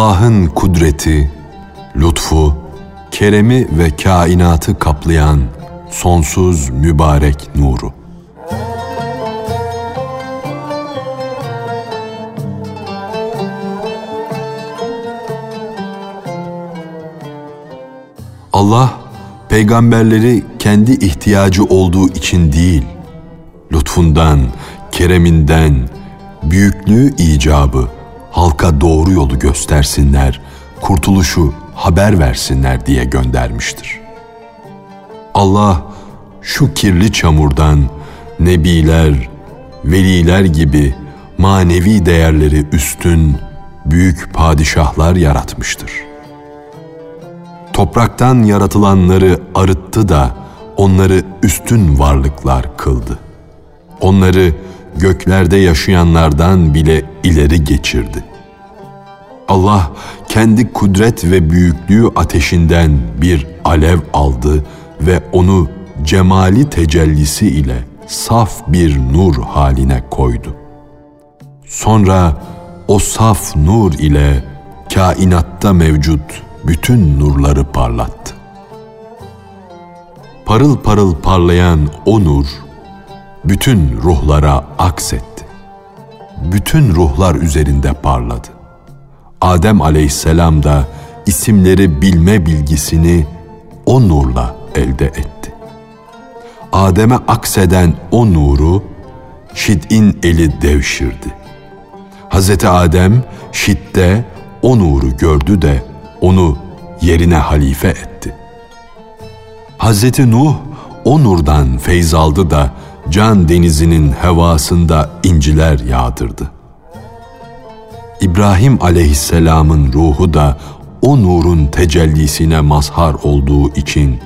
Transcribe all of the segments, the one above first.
Allah'ın kudreti, lütfu, keremi ve kainatı kaplayan sonsuz mübarek nuru. Allah peygamberleri kendi ihtiyacı olduğu için değil, lütfundan, kereminden, büyüklüğü icabı halka doğru yolu göstersinler, kurtuluşu haber versinler diye göndermiştir. Allah şu kirli çamurdan nebiler, veliler gibi manevi değerleri üstün büyük padişahlar yaratmıştır. Topraktan yaratılanları arıttı da onları üstün varlıklar kıldı. Onları göklerde yaşayanlardan bile ileri geçirdi. Allah kendi kudret ve büyüklüğü ateşinden bir alev aldı ve onu cemali tecellisi ile saf bir nur haline koydu. Sonra o saf nur ile kainatta mevcut bütün nurları parlattı. Parıl parıl parlayan o nur bütün ruhlara aksetti. Bütün ruhlar üzerinde parladı. Adem aleyhisselam da isimleri bilme bilgisini o nurla elde etti. Adem'e akseden o nuru Şid'in eli devşirdi. Hazreti Adem Şid'de o nuru gördü de onu yerine halife etti. Hazreti Nuh o nurdan feyz aldı da can denizinin hevasında inciler yağdırdı. İbrahim aleyhisselamın ruhu da o nurun tecellisine mazhar olduğu için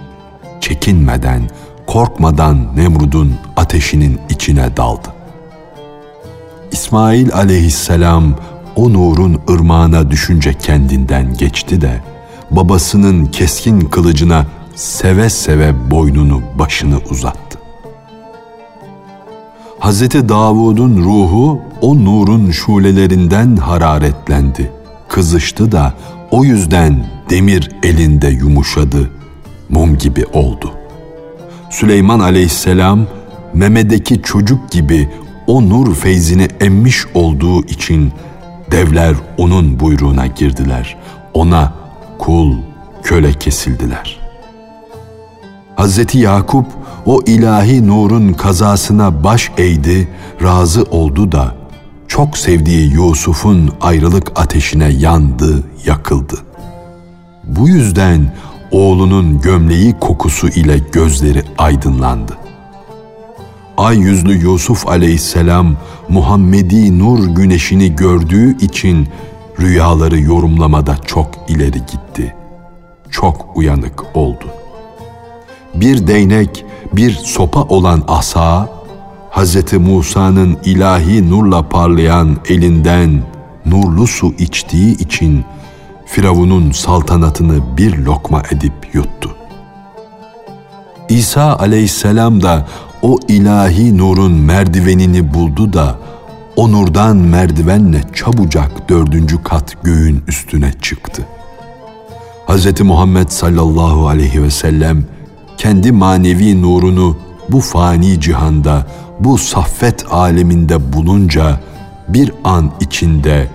çekinmeden, korkmadan Nemrud'un ateşinin içine daldı. İsmail aleyhisselam o nurun ırmağına düşünce kendinden geçti de babasının keskin kılıcına seve seve boynunu başını uzattı. Hazreti Davud'un ruhu o nurun şulelerinden hararetlendi. Kızıştı da o yüzden demir elinde yumuşadı, mum gibi oldu. Süleyman aleyhisselam memedeki çocuk gibi o nur feyzini emmiş olduğu için devler onun buyruğuna girdiler. Ona kul, köle kesildiler. Hazreti Yakup o ilahi nurun kazasına baş eğdi, razı oldu da çok sevdiği Yusuf'un ayrılık ateşine yandı, yakıldı. Bu yüzden oğlunun gömleği kokusu ile gözleri aydınlandı. Ay yüzlü Yusuf aleyhisselam Muhammedi nur güneşini gördüğü için rüyaları yorumlamada çok ileri gitti. Çok uyanık oldu. Bir değnek bir sopa olan asa, Hz. Musa'nın ilahi nurla parlayan elinden nurlu su içtiği için Firavun'un saltanatını bir lokma edip yuttu. İsa aleyhisselam da o ilahi nurun merdivenini buldu da o nurdan merdivenle çabucak dördüncü kat göğün üstüne çıktı. Hz. Muhammed sallallahu aleyhi ve sellem kendi manevi nurunu bu fani cihanda, bu saffet aleminde bulunca bir an içinde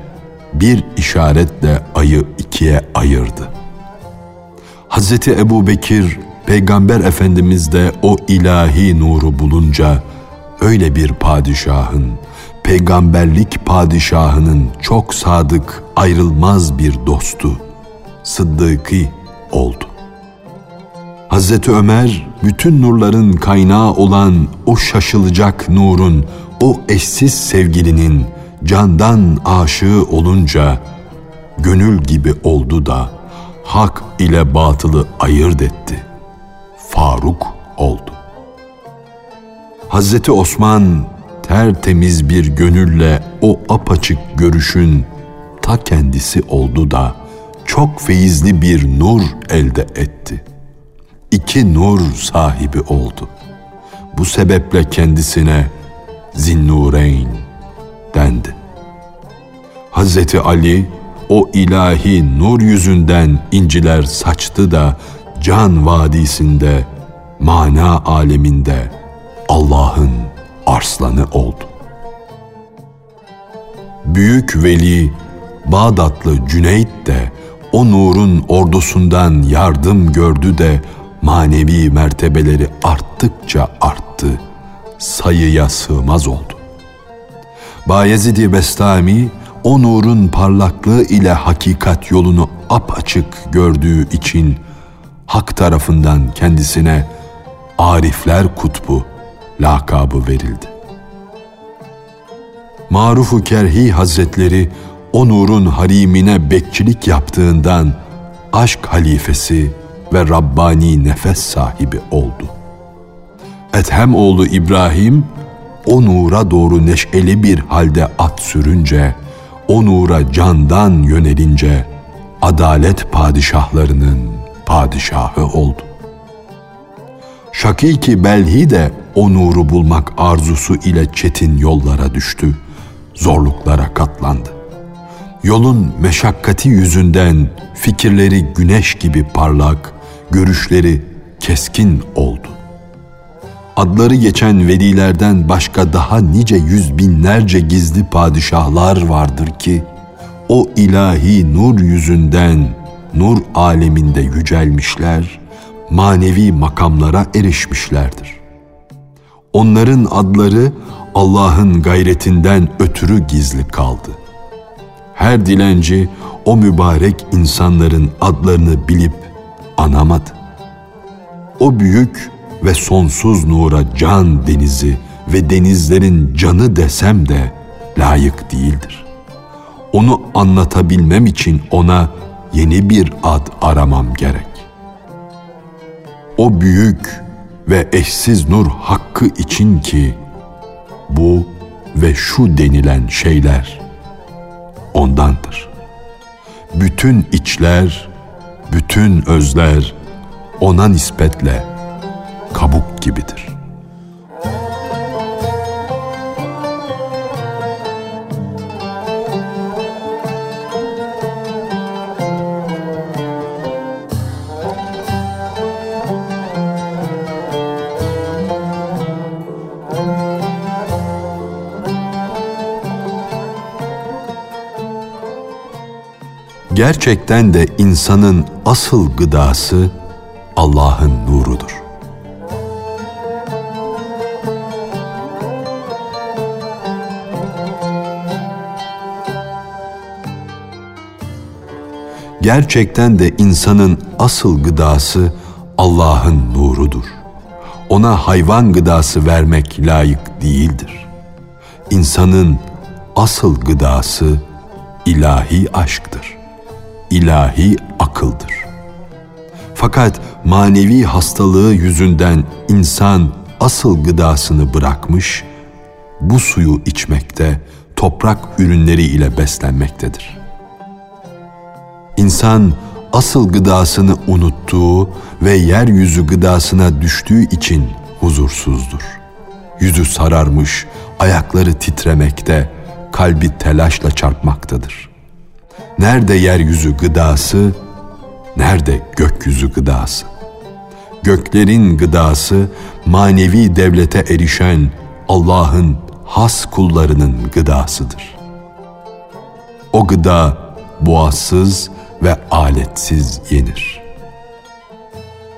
bir işaretle ayı ikiye ayırdı. Hazreti Ebu Bekir, Peygamber Efendimiz de o ilahi nuru bulunca öyle bir padişahın, peygamberlik padişahının çok sadık, ayrılmaz bir dostu, sıddıkı oldu. Hazreti Ömer bütün nurların kaynağı olan o şaşılacak nurun, o eşsiz sevgilinin candan aşığı olunca gönül gibi oldu da hak ile batılı ayırt etti. Faruk oldu. Hazreti Osman tertemiz bir gönülle o apaçık görüşün ta kendisi oldu da çok feyizli bir nur elde etti.'' İki nur sahibi oldu. Bu sebeple kendisine Zinnureyn dendi. Hazreti Ali o ilahi nur yüzünden inciler saçtı da can vadisinde, mana aleminde Allah'ın arslanı oldu. Büyük veli Bağdatlı Cüneyt de o nurun ordusundan yardım gördü de manevi mertebeleri arttıkça arttı, sayıya sığmaz oldu. Bayezid-i Bestami o nurun parlaklığı ile hakikat yolunu apaçık gördüğü için hak tarafından kendisine Arifler Kutbu lakabı verildi. Marufu Kerhi Hazretleri o nurun harimine bekçilik yaptığından aşk halifesi ve Rabbani nefes sahibi oldu. Ethem oğlu İbrahim o nura doğru neşeli bir halde at sürünce, o nura candan yönelince adalet padişahlarının padişahı oldu. Şakiki Belhi de o nuru bulmak arzusu ile çetin yollara düştü, zorluklara katlandı. Yolun meşakkati yüzünden fikirleri güneş gibi parlak, görüşleri keskin oldu. Adları geçen velilerden başka daha nice yüz binlerce gizli padişahlar vardır ki, o ilahi nur yüzünden nur aleminde yücelmişler, manevi makamlara erişmişlerdir. Onların adları Allah'ın gayretinden ötürü gizli kaldı. Her dilenci o mübarek insanların adlarını bilip anamadı. O büyük ve sonsuz nura can denizi ve denizlerin canı desem de layık değildir. Onu anlatabilmem için ona yeni bir ad aramam gerek. O büyük ve eşsiz nur hakkı için ki bu ve şu denilen şeyler ondandır. Bütün içler, bütün özler ona nispetle kabuk gibidir. Gerçekten de insanın asıl gıdası Allah'ın nurudur. Gerçekten de insanın asıl gıdası Allah'ın nurudur. Ona hayvan gıdası vermek layık değildir. İnsanın asıl gıdası ilahi aşktır. İlahi akıldır. Fakat manevi hastalığı yüzünden insan asıl gıdasını bırakmış, bu suyu içmekte, toprak ürünleri ile beslenmektedir. İnsan asıl gıdasını unuttuğu ve yeryüzü gıdasına düştüğü için huzursuzdur. Yüzü sararmış, ayakları titremekte, kalbi telaşla çarpmaktadır. Nerede yeryüzü gıdası, nerede gökyüzü gıdası? Göklerin gıdası manevi devlete erişen Allah'ın has kullarının gıdasıdır. O gıda boğazsız ve aletsiz yenir.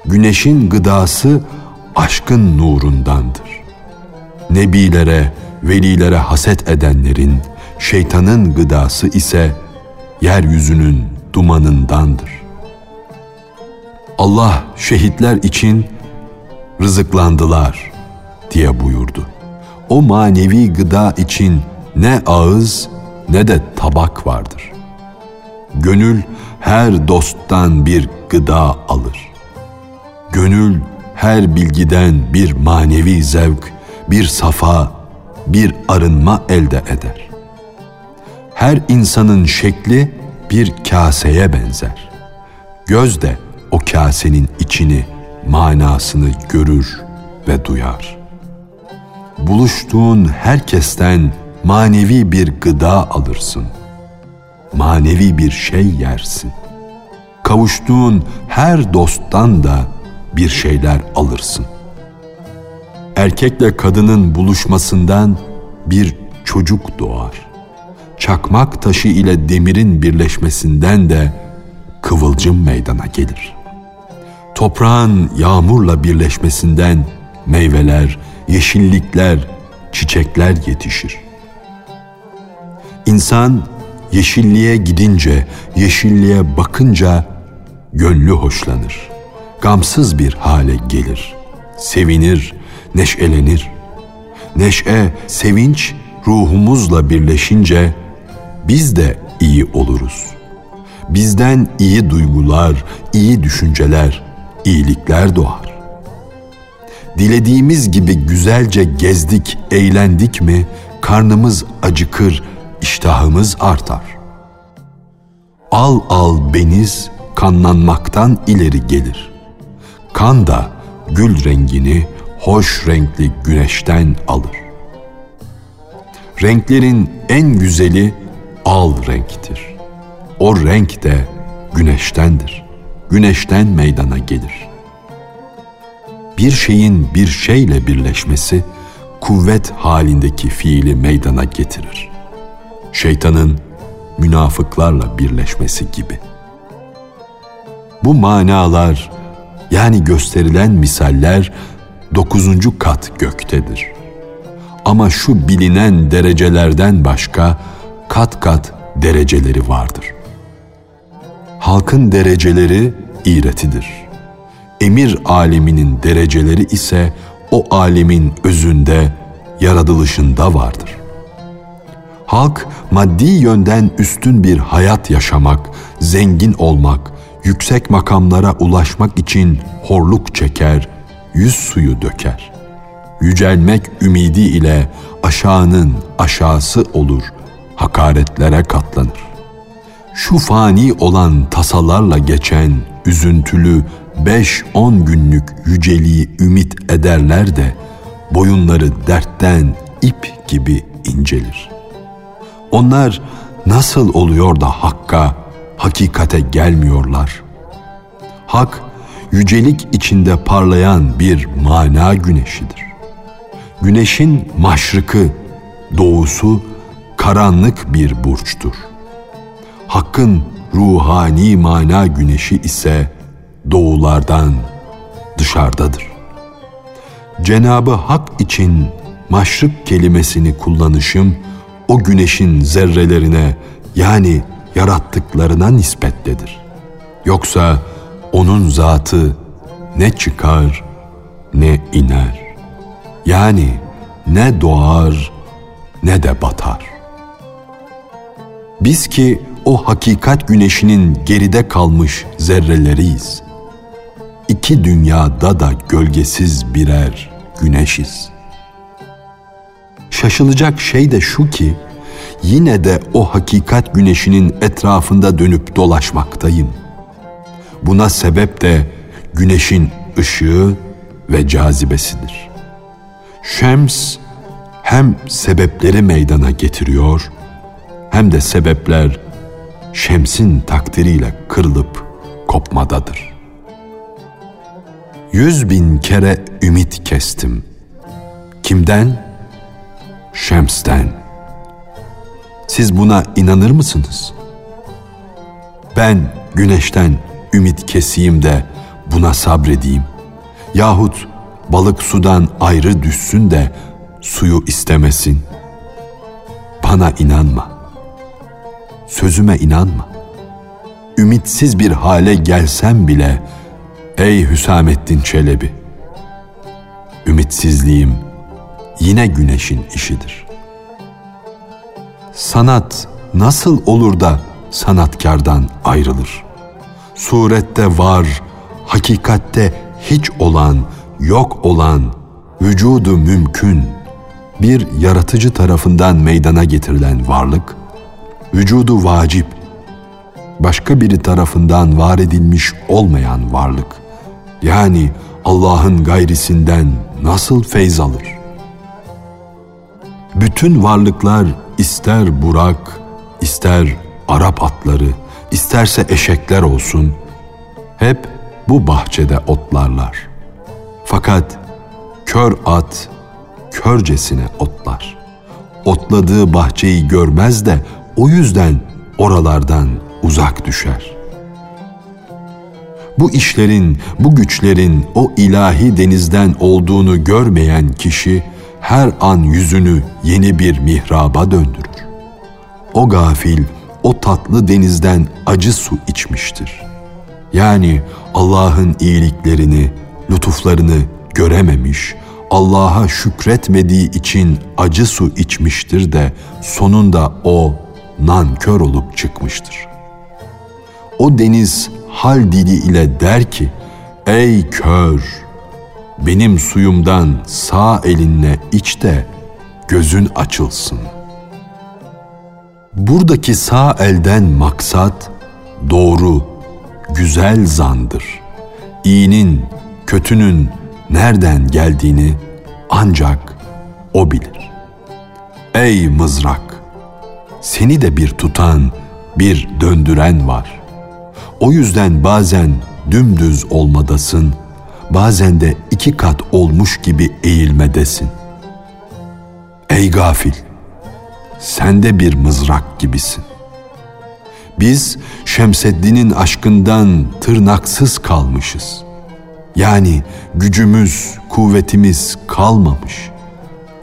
Güneşin gıdası aşkın nurundandır. Nebilere, velilere haset edenlerin, şeytanın gıdası ise yeryüzünün dumanındandır. Allah şehitler için rızıklandılar diye buyurdu. O manevi gıda için ne ağız ne de tabak vardır. Gönül her dosttan bir gıda alır. Gönül her bilgiden bir manevi zevk, bir safa, bir arınma elde eder. Her insanın şekli bir kaseye benzer. Göz de o kasenin içini, manasını görür ve duyar. Buluştuğun herkesten manevi bir gıda alırsın. manevi bir şey yersin. Kavuştuğun her dosttan da bir şeyler alırsın. Erkekle kadının buluşmasından bir çocuk doğar. Çakmak taşı ile demirin birleşmesinden de kıvılcım meydana gelir. Toprağın yağmurla birleşmesinden meyveler, yeşillikler, çiçekler yetişir. İnsan yeşilliğe gidince, yeşilliğe bakınca gönlü hoşlanır. Gamsız bir hale gelir. Sevinir, neşelenir. Neşe, sevinç ruhumuzla birleşince biz de iyi oluruz. Bizden iyi duygular, iyi düşünceler, iyilikler doğar. Dilediğimiz gibi güzelce gezdik, eğlendik mi karnımız acıkır, iştahımız artar. Al al beniz kanlanmaktan ileri gelir. Kan da gül rengini hoş renkli güneşten alır. Renklerin en güzeli al renktir. O renk de güneştendir. Güneşten meydana gelir. Bir şeyin bir şeyle birleşmesi kuvvet halindeki fiili meydana getirir. Şeytanın münafıklarla birleşmesi gibi. Bu manalar yani gösterilen misaller dokuzuncu kat göktedir. Ama şu bilinen derecelerden başka kat kat dereceleri vardır. Halkın dereceleri iğretidir. Emir aleminin dereceleri ise o alemin özünde, yaratılışında vardır. Halk maddi yönden üstün bir hayat yaşamak, zengin olmak, yüksek makamlara ulaşmak için horluk çeker, yüz suyu döker. Yücelmek ümidi ile aşağının aşağısı olur, hakaretlere katlanır. Şu fani olan tasalarla geçen üzüntülü beş on günlük yüceliği ümit ederler de boyunları dertten ip gibi incelir. Onlar nasıl oluyor da hakka, hakikate gelmiyorlar? Hak, yücelik içinde parlayan bir mana güneşidir. Güneşin maşrıkı, doğusu karanlık bir burçtur. Hakkın ruhani mana güneşi ise doğulardan dışarıdadır. Cenabı Hak için maşrık kelimesini kullanışım o güneşin zerrelerine yani yarattıklarına nispettedir. Yoksa onun zatı ne çıkar ne iner. Yani ne doğar ne de batar. Biz ki o hakikat güneşinin geride kalmış zerreleriyiz. İki dünyada da gölgesiz birer güneşiz. Şaşılacak şey de şu ki, yine de o hakikat güneşinin etrafında dönüp dolaşmaktayım. Buna sebep de güneşin ışığı ve cazibesidir. Şems hem sebepleri meydana getiriyor hem de sebepler Şems'in takdiriyle kırılıp kopmadadır. Yüz bin kere ümit kestim. Kimden? Şems'ten. Siz buna inanır mısınız? Ben güneşten ümit keseyim de buna sabredeyim. Yahut balık sudan ayrı düşsün de suyu istemesin. Bana inanma. Sözüme inanma. Ümitsiz bir hale gelsem bile ey Hüsamettin Çelebi ümitsizliğim yine güneşin işidir. Sanat nasıl olur da sanatkardan ayrılır? Surette var, hakikatte hiç olan, yok olan, vücudu mümkün, bir yaratıcı tarafından meydana getirilen varlık, vücudu vacip, başka biri tarafından var edilmiş olmayan varlık, yani Allah'ın gayrisinden nasıl feyz alır? Bütün varlıklar ister burak, ister Arap atları, isterse eşekler olsun, hep bu bahçede otlarlar. Fakat kör at körcesine otlar. Otladığı bahçeyi görmez de o yüzden oralardan uzak düşer. Bu işlerin, bu güçlerin o ilahi denizden olduğunu görmeyen kişi her an yüzünü yeni bir mihraba döndürür. O gafil o tatlı denizden acı su içmiştir. Yani Allah'ın iyiliklerini, lütuflarını görememiş, Allah'a şükretmediği için acı su içmiştir de sonunda o nankör olup çıkmıştır. O deniz hal dili ile der ki, ey kör, benim suyumdan sağ elinle iç de gözün açılsın. Buradaki sağ elden maksat doğru, güzel zandır. İyinin, kötünün nereden geldiğini ancak o bilir. Ey mızrak! Seni de bir tutan, bir döndüren var. O yüzden bazen dümdüz olmadasın, bazen de iki kat olmuş gibi eğilmedesin. Ey gafil! Sen de bir mızrak gibisin. Biz Şemseddin'in aşkından tırnaksız kalmışız. Yani gücümüz, kuvvetimiz kalmamış.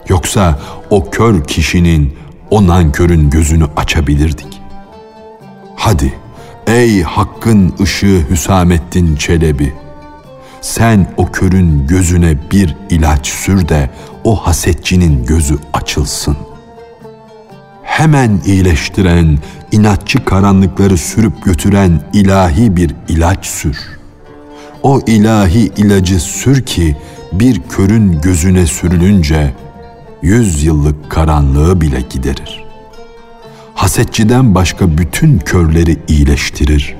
Yoksa o kör kişinin, o nankörün gözünü açabilirdik. Hadi ey hakkın ışığı Hüsamettin Çelebi, sen o körün gözüne bir ilaç sür de o hasetçinin gözü açılsın. Hemen iyileştiren, inatçı karanlıkları sürüp götüren ilahi bir ilaç sür. O ilahi ilacı sür ki bir körün gözüne sürülünce yüz yıllık karanlığı bile giderir. Hasetçiden başka bütün körleri iyileştirir.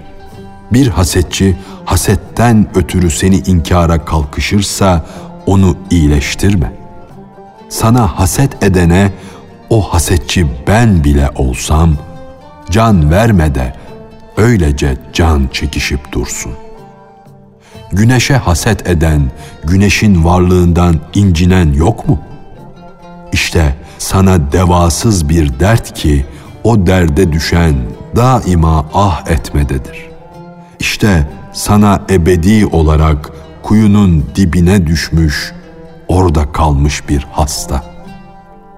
Bir hasetçi hasetten ötürü seni inkara kalkışırsa onu iyileştirme. Sana haset edene o hasetçi ben bile olsam can verme de öylece can çekişip dursun. Güneşe haset eden, güneşin varlığından incinen yok mu? İşte sana devasız bir dert ki o derde düşen daima ah etmededir. İşte sana ebedi olarak kuyunun dibine düşmüş, orada kalmış bir hasta.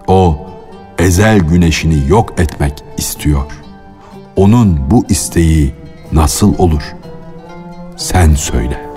O ezel güneşini yok etmek istiyor. Onun bu isteği nasıl olur? Sen söyle.''